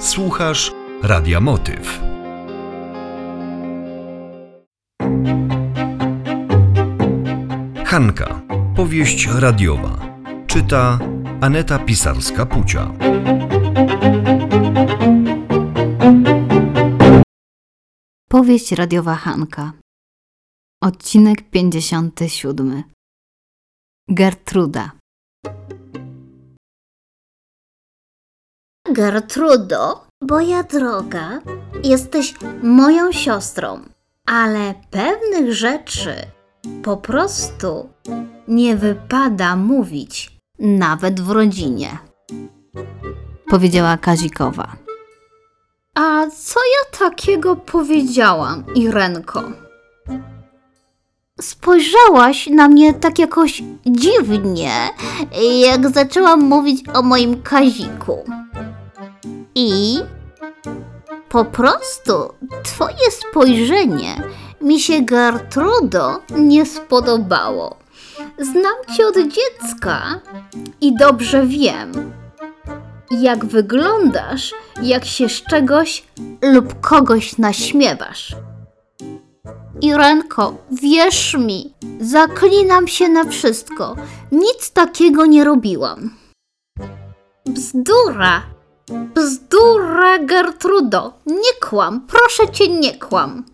Słuchasz Radia Motyw. Hanka. Powieść radiowa. Czyta Aneta Pisarska-Pucia. Powieść radiowa Hanka. Odcinek 57. Gertruda. Gertrudo, moja droga, jesteś moją siostrą, ale pewnych rzeczy po prostu nie wypada mówić, nawet w rodzinie. Powiedziała Kazikowa. A co ja takiego powiedziałam, Irenko? Spojrzałaś na mnie tak jakoś dziwnie, jak zaczęłam mówić o moim Kaziku. I po prostu twoje spojrzenie mi się, Gertrudo, nie spodobało. Znam cię od dziecka i dobrze wiem, jak wyglądasz, jak się z czegoś lub kogoś naśmiewasz. Irenko, wierz mi, zaklinam się na wszystko. Nic takiego nie robiłam. Bzdura! Bzdura, Gertrudo! Nie kłam, proszę cię, nie kłam.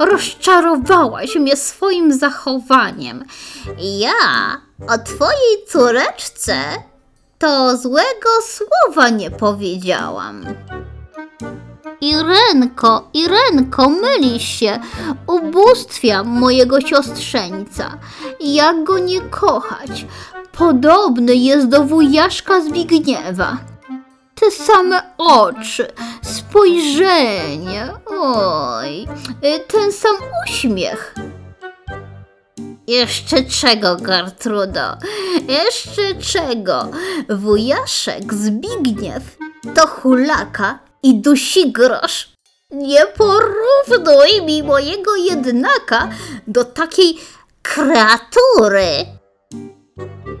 Rozczarowałaś mnie swoim zachowaniem. Ja o twojej córeczce to złego słowa nie powiedziałam. Irenko, Irenko, mylisz się, ubóstwiam mojego siostrzeńca. Jak go nie kochać? Podobny jest do wujaszka Zbigniewa. Te same oczy, spojrzenie, oj, y, ten sam uśmiech. Jeszcze czego, Gertrudo? Jeszcze czego? Wujaszek Zbigniew to hulaka i dusi grosz. Nie porównuj mi mojego jednaka do takiej kreatury.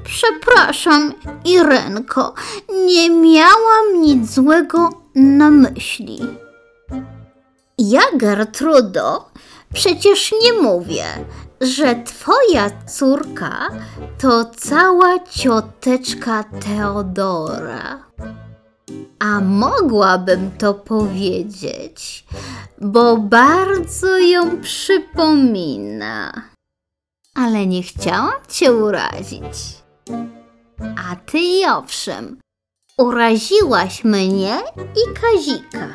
Przepraszam, Irenko, nie miałam nic złego na myśli. Ja, Gertrudo, przecież nie mówię, że twoja córka to cała cioteczka Teodora. A mogłabym to powiedzieć, bo bardzo ją przypomina. Ale nie chciałam cię urazić. A ty owszem, uraziłaś mnie i Kazika.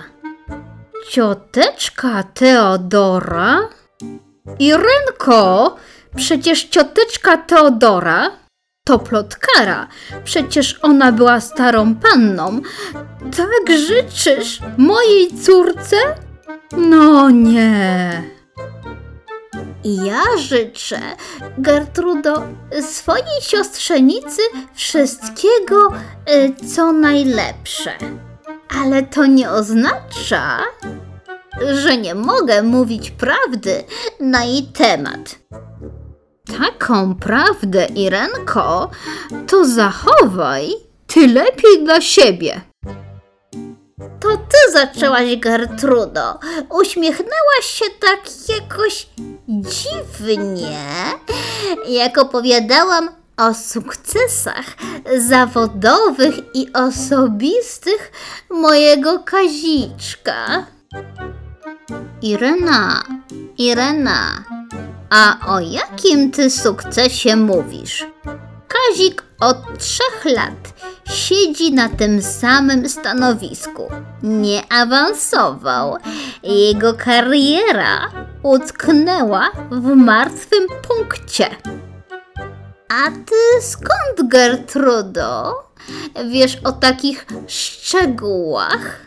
Cioteczka Teodora? Irenko, przecież cioteczka Teodora to plotkara. Przecież ona była starą panną. Tak życzysz mojej córce? No nie. Ja życzę, Gertrudo, swojej siostrzenicy wszystkiego, y, co najlepsze. Ale to nie oznacza, że nie mogę mówić prawdy na jej temat. Taką prawdę, Irenko, to zachowaj ty lepiej dla siebie. To ty zaczęłaś, Gertrudo. Uśmiechnęłaś się tak jakoś dziwnie, jak opowiadałam o sukcesach zawodowych i osobistych mojego Kaziczka. Irena, Irena, a o jakim ty sukcesie mówisz? Kazik od trzech lat siedzi na tym samym stanowisku. Nie awansował. Jego kariera utknęła w martwym punkcie. A ty skąd, Gertrudo? Wiesz o takich szczegółach?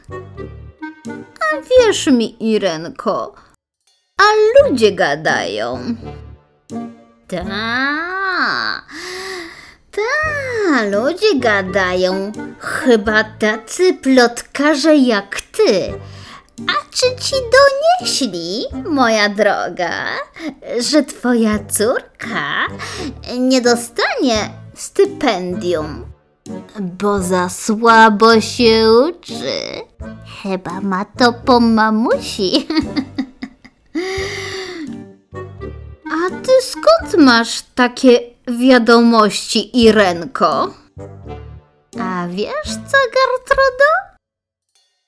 A wierz mi, Irenko, a ludzie gadają. Ta, ta, ludzie gadają. Chyba tacy plotkarze jak ty. A czy ci donieśli, moja droga, że twoja córka nie dostanie stypendium, bo za słabo się uczy? Chyba ma to po mamusi. A ty skąd masz takie wiadomości, Irenko? A wiesz co, Gertrudo?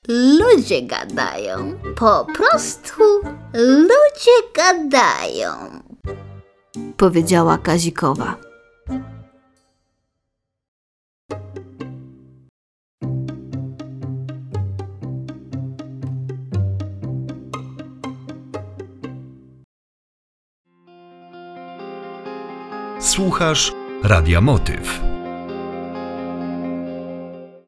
Ludzie gadają. Po prostu ludzie gadają. Powiedziała Kazikowa. Słuchasz Radia Motyw.